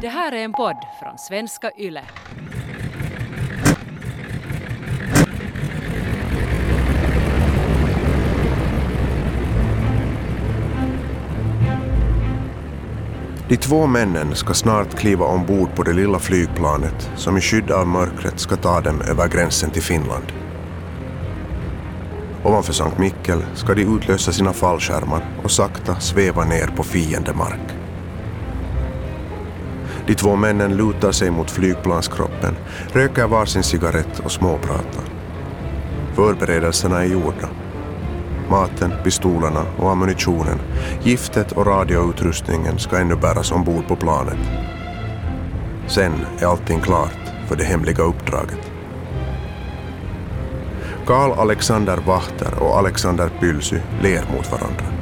Det här är en podd från svenska YLE. De två männen ska snart kliva ombord på det lilla flygplanet som i skydd av mörkret ska ta dem över gränsen till Finland. Ovanför Sankt Mikkel ska de utlösa sina fallskärmar och sakta sväva ner på fiendemark. De två männen lutar sig mot flygplanskroppen, röker varsin cigarett och småpratar. Förberedelserna är gjorda. Maten, pistolerna och ammunitionen, giftet och radioutrustningen ska ännu bäras ombord på planet. Sen är allting klart för det hemliga uppdraget. Karl Alexander Wachter och Alexander Pylsy ler mot varandra.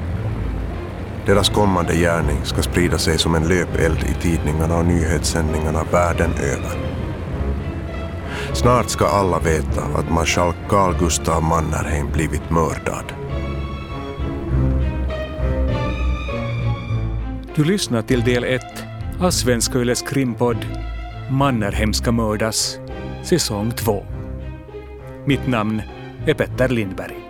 Deras kommande gärning ska sprida sig som en löpeld i tidningarna och nyhetssändningarna världen över. Snart ska alla veta att marskalk Carl Gustav Mannerheim blivit mördad. Du lyssnar till del 1 av Svenska Yles krimpodd Mannerheim ska mördas, säsong 2. Mitt namn är Petter Lindberg.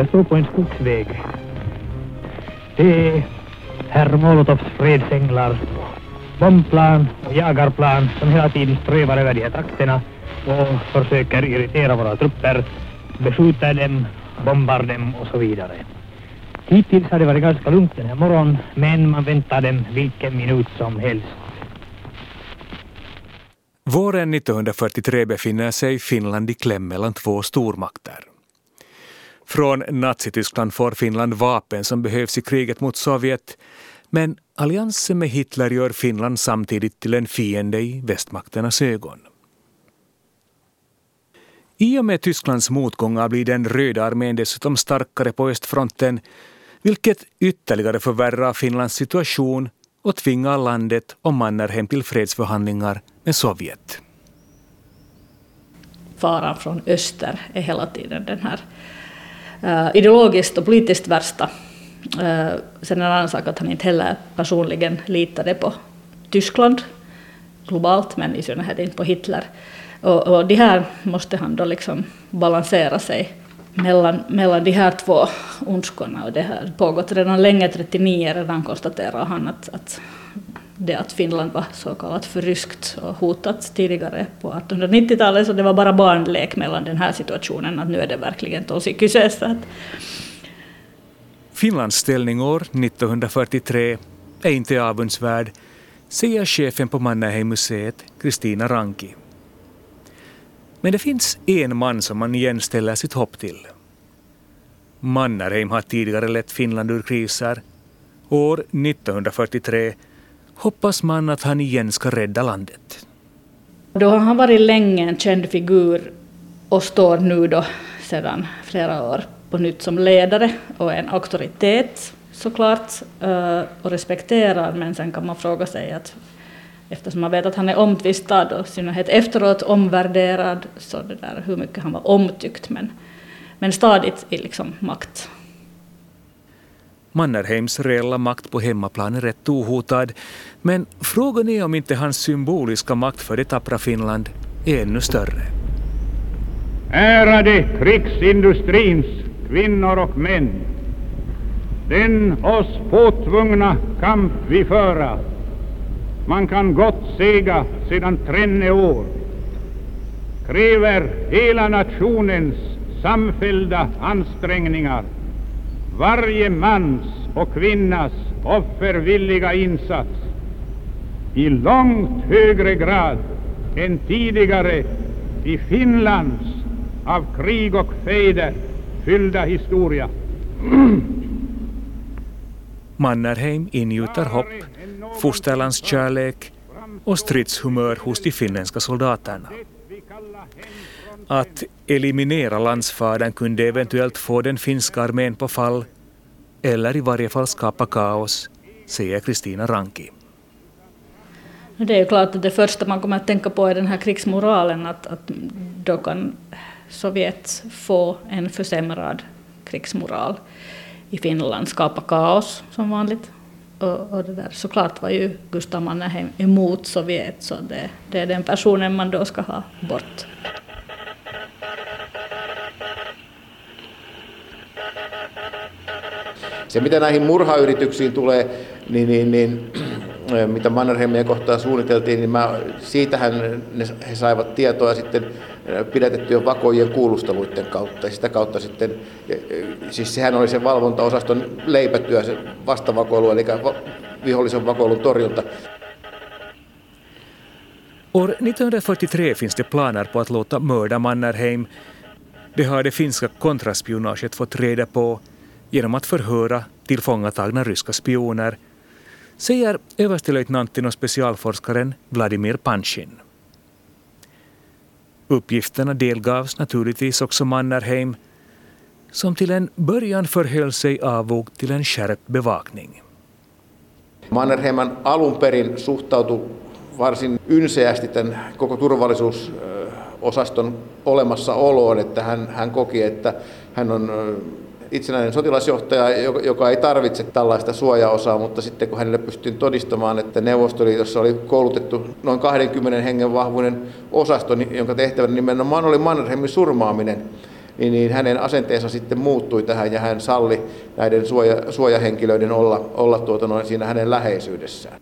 Jag står på en skogsväg. Det är herr Molotovs fredsänglar, bombplan och jagarplan som hela tiden strövar över de här trakterna och försöker irritera våra trupper, beskjuta dem, bombar dem och så vidare. Hittills har det varit ganska lugnt den här morgonen, men man väntar dem vilken minut som helst. Våren 1943 befinner sig Finland i kläm mellan två stormakter. Från Nazityskland får Finland vapen som behövs i kriget mot Sovjet, men alliansen med Hitler gör Finland samtidigt till en fiende i västmakternas ögon. I och med Tysklands motgångar blir den röda armén dessutom starkare på östfronten, vilket ytterligare förvärrar Finlands situation och tvingar landet och Mannerheim till fredsförhandlingar med Sovjet. Faran från öster är hela tiden den här Eh, ideologiskt och politiskt värsta. Uh, sen en annan sak att han inte heller personligen litade på Tyskland globalt, men i synnerhet inte på Hitler. Och, och det här måste han då liksom balansera sig mellan, mellan de här två ondskorna. Och det har pågått redan länge, 39 redan konstaterar han att, att det att Finland var så kallat förryskt och hotat tidigare på 1890-talet, så det var bara barnlek mellan den här situationen, att nu är det verkligen tosi kyseessä. Finlands ställning år 1943 är inte avundsvärd, säger chefen på Mannerheimmuseet, Kristina Ranki. Men det finns en man som man igen ställer sitt hopp till. Mannerheim har tidigare lett Finland ur kriser. År 1943 hoppas man att han igen ska rädda landet. Då har han varit länge en känd figur och står nu då sedan flera år på nytt som ledare och en auktoritet såklart eh, och respekterad men sen kan man fråga sig att eftersom man vet att han är omtvistad och i synnerhet efteråt omvärderad så det där hur mycket han var omtyckt men, men stadigt i liksom makt. Mannerheims reella makt på hemmaplan är rätt ohotad men frågan är om inte hans symboliska makt för det tappra Finland är ännu större. Ärade krigsindustrins kvinnor och män. Den oss påtvungna kamp vi föra man kan gott säga sedan trenne år, kräver hela nationens samfällda ansträngningar, varje mans och kvinnas offervilliga insats i långt högre grad än tidigare i Finlands av krig och fejder fyllda historia. Mannerheim ingjuter hopp, fosterlandskärlek och stridshumör hos de finländska soldaterna. Att eliminera landsfadern kunde eventuellt få den finska armén på fall eller i varje fall skapa kaos, säger Kristina Ranki. Det är ju klart att det första man kommer att tänka på är den här krigsmoralen, att, att då kan Sovjet få en försämrad krigsmoral i Finland skapa kaos som vanligt. Och, och det där, såklart var ju Gustav Mannerheim emot Sovjet, så det, det är den personen man då ska ha bort. Se mitä näihin murhayrityksiin tulee, niin, niin, niin mitä Mannerheimia kohtaan suunniteltiin, niin mä, siitähän ne, he saivat tietoa sitten pidätettyjen vakojen kuulusteluiden kautta. Ja sitä kautta sitten, siis sehän oli se valvontaosaston leipätyö, se vastavakoilu, eli vihollisen vakoilun torjunta. År 1943 finns det planer på att låta mörda Mannerheim. Det har det finska kontraspionaget fått reda på genom att förhöra tillfångatagna ryska spioner, säger överstelöjtnanten och specialforskaren Vladimir Panshin. Uppgifterna delgavs naturligtvis också Mannerheim, som till en början förhöll sig avvokt till en skärpt bevakning. Mannerheim alun perin suhtautui varsin ynseästi tämän koko turvallisuusosaston olemassaoloon, että hän, hän koki, että hän on itsenäinen sotilasjohtaja, joka ei tarvitse tällaista suojaosaa, mutta sitten kun hänelle pystyin todistamaan, että Neuvostoliitossa oli koulutettu noin 20 hengen vahvuinen osasto, jonka tehtävänä nimenomaan oli Mannerheimin surmaaminen, niin, niin hänen asenteensa sitten muuttui tähän ja hän salli näiden suoja, suojahenkilöiden olla, olla tuota noin siinä hänen läheisyydessään.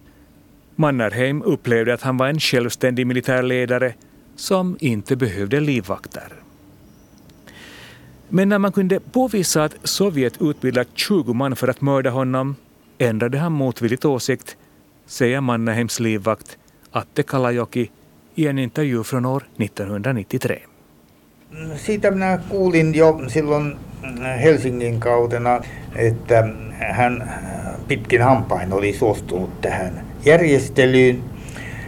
Mannerheim upplevde att hän var en självständig militärledare som inte behövde livvakter. Men när man kunde påvisa att Sovjet utbildat 20 man för att mörda honom ändrade han motvilligt åsikt, säger Mannerheims livvakt Atte Kalajoki i en intervju från år 1993. Siitä minä kuulin jo silloin Helsingin kautena, että hän pitkin hampain oli suostunut tähän järjestelyyn,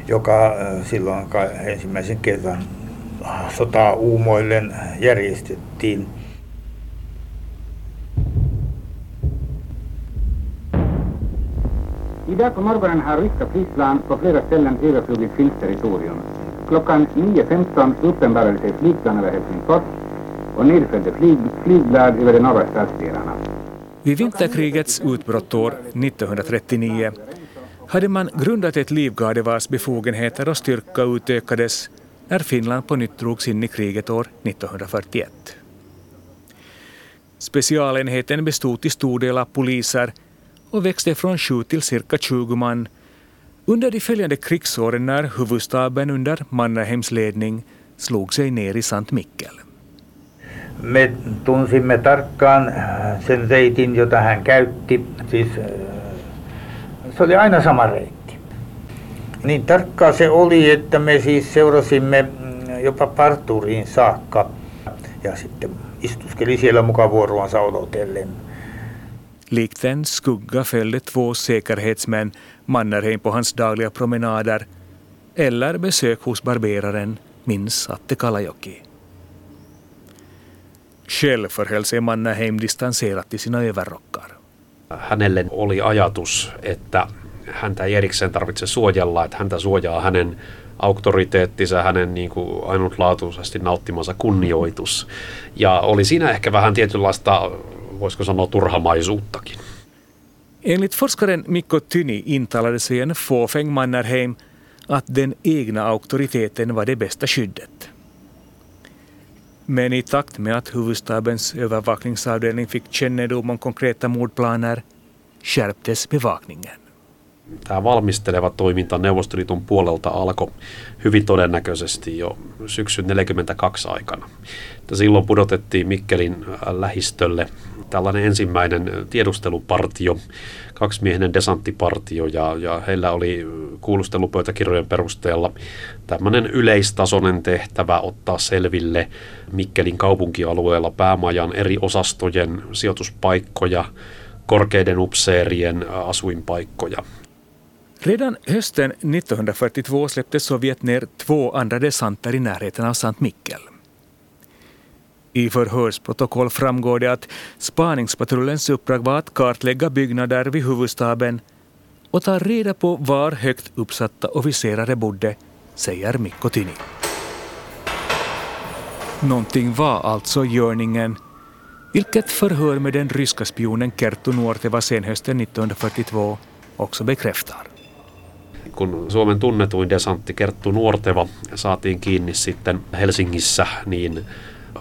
joka äh, silloin ensimmäisen kerran sotaa uumoillen järjestettiin. Idag på morgonen har ryska flygplan på flera ställen överflugit finskt territorium. Klockan 9.15 uppenbarade sig flygplan över Helsingfors och nedföljde flyg, flygblad över de norra stadsdelarna. Vid vinterkrigets utbrott år 1939 hade man grundat ett livgarde vars befogenheter och styrka utökades när Finland på nytt drogs in i kriget år 1941. Specialenheten bestod till stor del av poliser och växte från 7 till cirka 20 man under de följande krigsåren när huvudstaben under Mannerheims ledning slog sig ner i Sankt Mikkel. Me tunsimme tarkkaan äh, sen reitin, jota hän käytti. Siis, äh, se oli aina sama reitti. Niin tarkkaa se oli, että me siis seurasimme mm, jopa parturiin saakka ja sitten istuskeli siellä mukavuoroansa odotellen. Likt en skugga följde två säkerhetsmän Mannerheim på hans dagliga promenader eller besök hos barberaren, minns Atte Kalajoki. Själv förhöll sig Mannerheim distanserat till sina överrockar. Hänelle oli ajatus, että häntä ei erikseen tarvitse suojella, että häntä suojaa hänen auktoriteettinsa, hänen niin kuin ainutlaatuisesti nauttimansa kunnioitus. Ja oli siinä ehkä vähän tietynlaista voisiko sanoa turhamaisuuttakin. Enligt forskaren Mikko Tyni intalade sig en fåfäng Mannerheim att den egna auktoriteten var det bästa skyddet. Men i takt med att huvudstabens övervakningsavdelning fick kännedom om konkreta mordplaner skärptes bevakningen. Tämä valmisteleva toiminta Neuvostoliiton puolelta alkoi hyvin todennäköisesti jo syksyn 1942 aikana. Silloin pudotettiin Mikkelin lähistölle tällainen ensimmäinen tiedustelupartio, kaksimiehinen desanttipartio ja, ja heillä oli kuulustelupöytäkirjojen perusteella tämmöinen yleistasoinen tehtävä ottaa selville Mikkelin kaupunkialueella päämajan eri osastojen sijoituspaikkoja, korkeiden upseerien asuinpaikkoja. Redan hösten 1942 släppte Sovjet ner två andra desanter i närheten av Sankt Mikkel. I förhörsprotokoll framgår det att spaningspatrullens uppdrag var att kartlägga byggnader vid huvudstaben och ta reda på var högt uppsatta officerare bodde, säger Mikko Tyni. Någonting var alltså görningen, vilket förhör med den ryska spionen Kerttu Nuorteva senhösten 1942 också bekräftar. Kun Suomen tunnetuin desantti Kerttu Nuorteva saatiin kiinni sitten Helsingissä, niin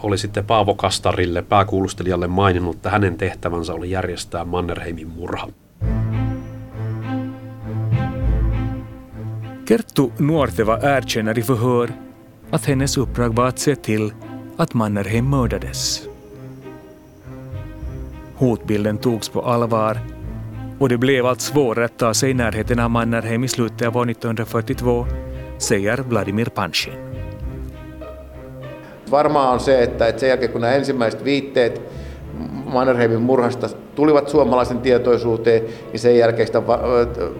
oli sitten Paavo Kastarille, pääkuulustelijalle maininnut, että hänen tehtävänsä oli järjestää Mannerheimin murha. Kerttu Nuorteva erkänner i förhör att hennes uppdrag var att se till att Mannerheim mördades. Hotbilden togs på allvar och det blev allt svårare att ta sig i närheten av Mannerheim i slutet av år 1942, säger Vladimir Panshin. Varmaa on se, että, että sen jälkeen kun nämä ensimmäiset viitteet Mannerheimin murhasta tulivat suomalaisen tietoisuuteen, niin sen jälkeen sitä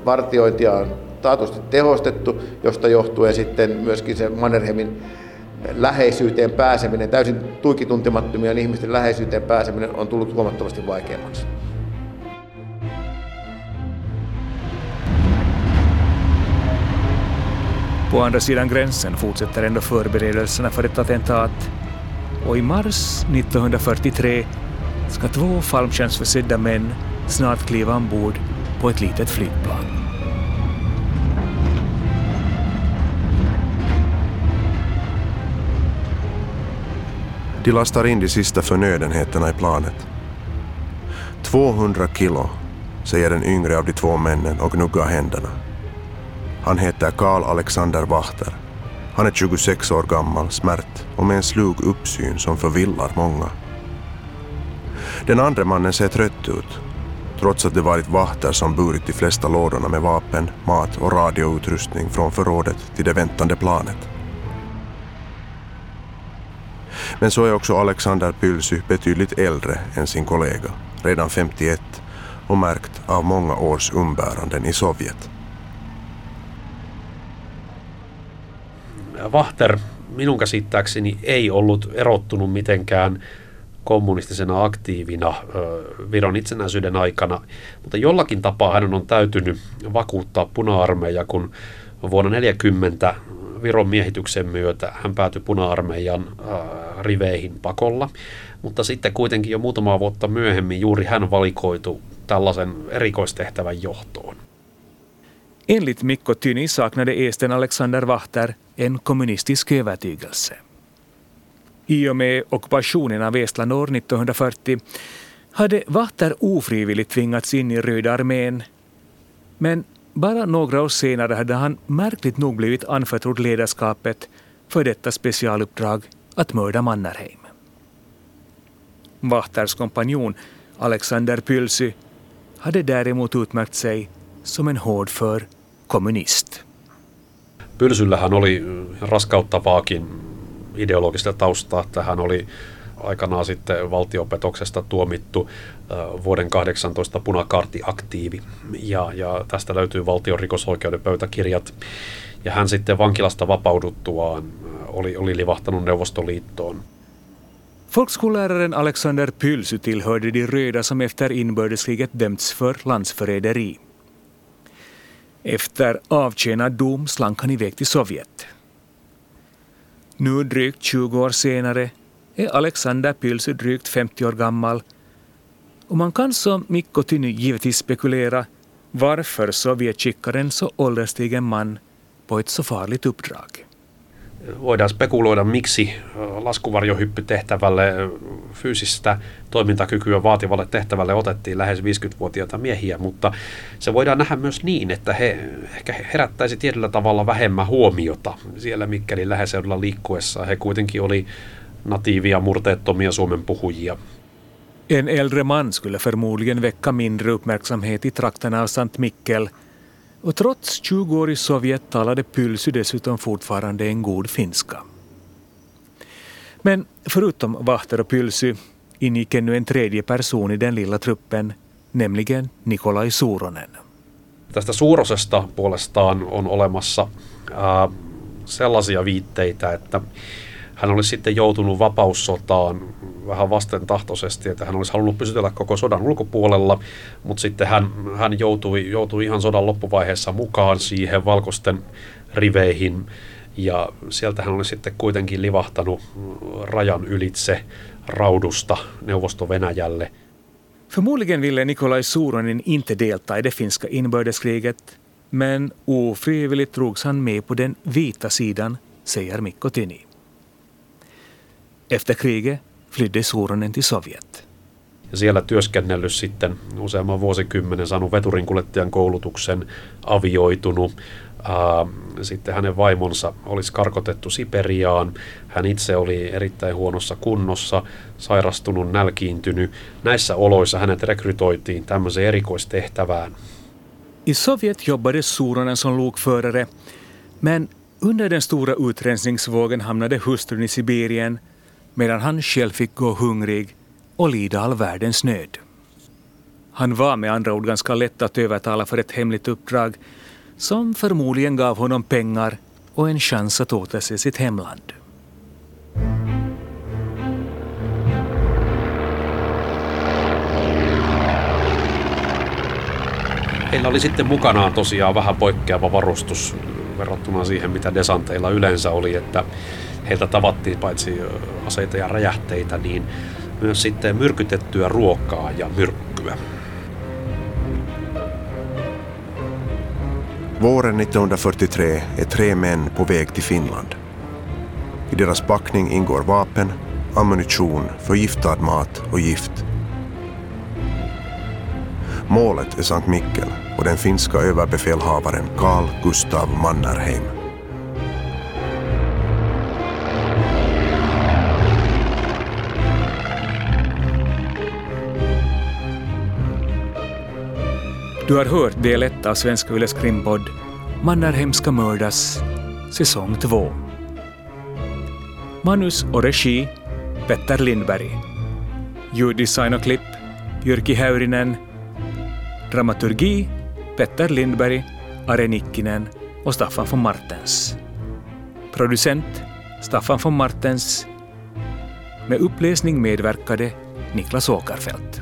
vartiointia on taatusti tehostettu, josta johtuen sitten myöskin se Mannerheimin läheisyyteen pääseminen, täysin tuikituntemattomien ihmisten läheisyyteen pääseminen on tullut huomattavasti vaikeammaksi. På andra sidan gränsen fortsätter ändå förberedelserna för ett attentat och i mars 1943 ska två fallskärmsförsedda män snart kliva ombord på ett litet flygplan. De lastar in de sista förnödenheterna i planet. 200 kilo, säger den yngre av de två männen och gnuggar händerna. Han heter Karl Alexander Wachter. Han är 26 år gammal, smärt och med en slug uppsyn som förvillar många. Den andra mannen ser trött ut, trots att det varit Wachter som burit de flesta lådorna med vapen, mat och radioutrustning från förrådet till det väntande planet. Men så är också Alexander Pylsy betydligt äldre än sin kollega, redan 51 och märkt av många års umbäranden i Sovjet. Vahter minun käsittääkseni ei ollut erottunut mitenkään kommunistisena aktiivina Viron itsenäisyyden aikana, mutta jollakin tapaa hänen on täytynyt vakuuttaa puna-armeija, kun vuonna 1940 Viron miehityksen myötä hän päätyi puna-armeijan riveihin pakolla, mutta sitten kuitenkin jo muutamaa vuotta myöhemmin juuri hän valikoitu tällaisen erikoistehtävän johtoon. Enligt Mikko Tyni saknade esten Alexander Wachter en kommunistisk övertygelse. I och med ockupationen av Estland år 1940 hade Wachter ofrivilligt tvingats in i Röda armén. Men bara några år senare hade han märkligt nog blivit anförtrodd ledarskapet för detta specialuppdrag att mörda Mannerheim. Wachters kompanjon Alexander Pylsy hade däremot utmärkt sig som en hårdför kommunist. Pylsyllähän oli raskauttavaakin ideologista taustaa, että hän oli aikanaan sitten valtiopetoksesta tuomittu vuoden 18 punakaartiaktiivi. Ja, ja tästä löytyy valtion rikosoikeuden pöytäkirjat. Ja hän sitten vankilasta vapauduttuaan oli, oli livahtanut Neuvostoliittoon. Folkskolläraren Alexander Pylsy tillhörde de röda som efter inbördeskriget dömts för landsförräderi. Efter avtjänad dom slank han iväg till Sovjet. Nu drygt 20 år senare är Alexander Pylsy drygt 50 år gammal och man kan som Mikko Tyny givetvis spekulera varför Sovjet skickar en så ålderstigen man på ett så farligt uppdrag. Voidaan spekuloida, miksi laskuvarjohyppytehtävälle fyysistä toimintakykyä vaativalle tehtävälle otettiin lähes 50-vuotiaita miehiä, mutta se voidaan nähdä myös niin, että he ehkä herättäisi tietyllä tavalla vähemmän huomiota siellä Mikkelin läheseudulla liikkuessa. He kuitenkin oli natiivia, murteettomia Suomen puhujia. En äldre man skulle förmodligen väcka mindre uppmärksamhet i trakterna av Sankt Mikkel och trots 20 år i Sovjet talade Pylsy dessutom fortfarande en god finska. Men förutom Vahter och Pylsy ingick ännu en tredje person i den lilla truppen, nämligen Nikolai Suronen. Tästä Suurosesta puolestaan on olemassa ää, sellaisia viitteitä, että hän olisi sitten joutunut vapaussotaan vähän vastentahtoisesti, että hän olisi halunnut pysytellä koko sodan ulkopuolella, mutta sitten hän, hän joutui, joutui ihan sodan loppuvaiheessa mukaan siihen valkoisten riveihin ja sieltä hän oli sitten kuitenkin livahtanut rajan ylitse raudusta Neuvosto-Venäjälle. Förmodligen ville Nikolaj Soronen inte delta i det finska inbördeskriget men ofrivilligt drogs han med på den vita sidan, säger Mikko Tyni. Efter kriget flydde Soronen till Sovjet. Ja siellä työskennellyt sitten useamman vuosikymmenen, saanut veturinkuljettajan koulutuksen, avioitunut. Sitten hänen vaimonsa olisi karkotettu Siperiaan. Hän itse oli erittäin huonossa kunnossa, sairastunut, nälkiintynyt. Näissä oloissa hänet rekrytoitiin tämmöiseen erikoistehtävään. I Sovjet jobbade Soronen som lokförare, men under den stora utrensningsvågen hamnade hustrun i Sibirien medan han själv fick gå hungrig och lida all världens nöd. Han var med andra ord ganska lätt att övertala för ett hemligt uppdrag som förmodligen gav honom pengar och en chans att återse sitt hemland. Heillä oli sitten mukanaan tosiaan vähän poikkeava varustus verrattuna siihen, mitä desanteilla yleensä oli, että heiltä tavattiin paitsi aseita ja räjähteitä, niin myös sitten myrkytettyä ruokaa ja myrkkyä. Våren 1943 är tre män på väg till Finland. I deras packning ingår vapen, ammunition, förgiftad mat och gift. Målet är Sankt Mikkel och den finska överbefälhavaren Carl Gustav Mannerheim. Du har hört del 1 av Svenska Yles krimpodd Mannerheim ska mördas, säsong 2. Manus och regi Petter Lindberg. Ljuddesign och klipp Jyrki Häyrinen. Dramaturgi Petter Lindberg, Are Nikkinen och Staffan von Martens. Producent Staffan von Martens. Med uppläsning medverkade Niklas Åkerfeldt.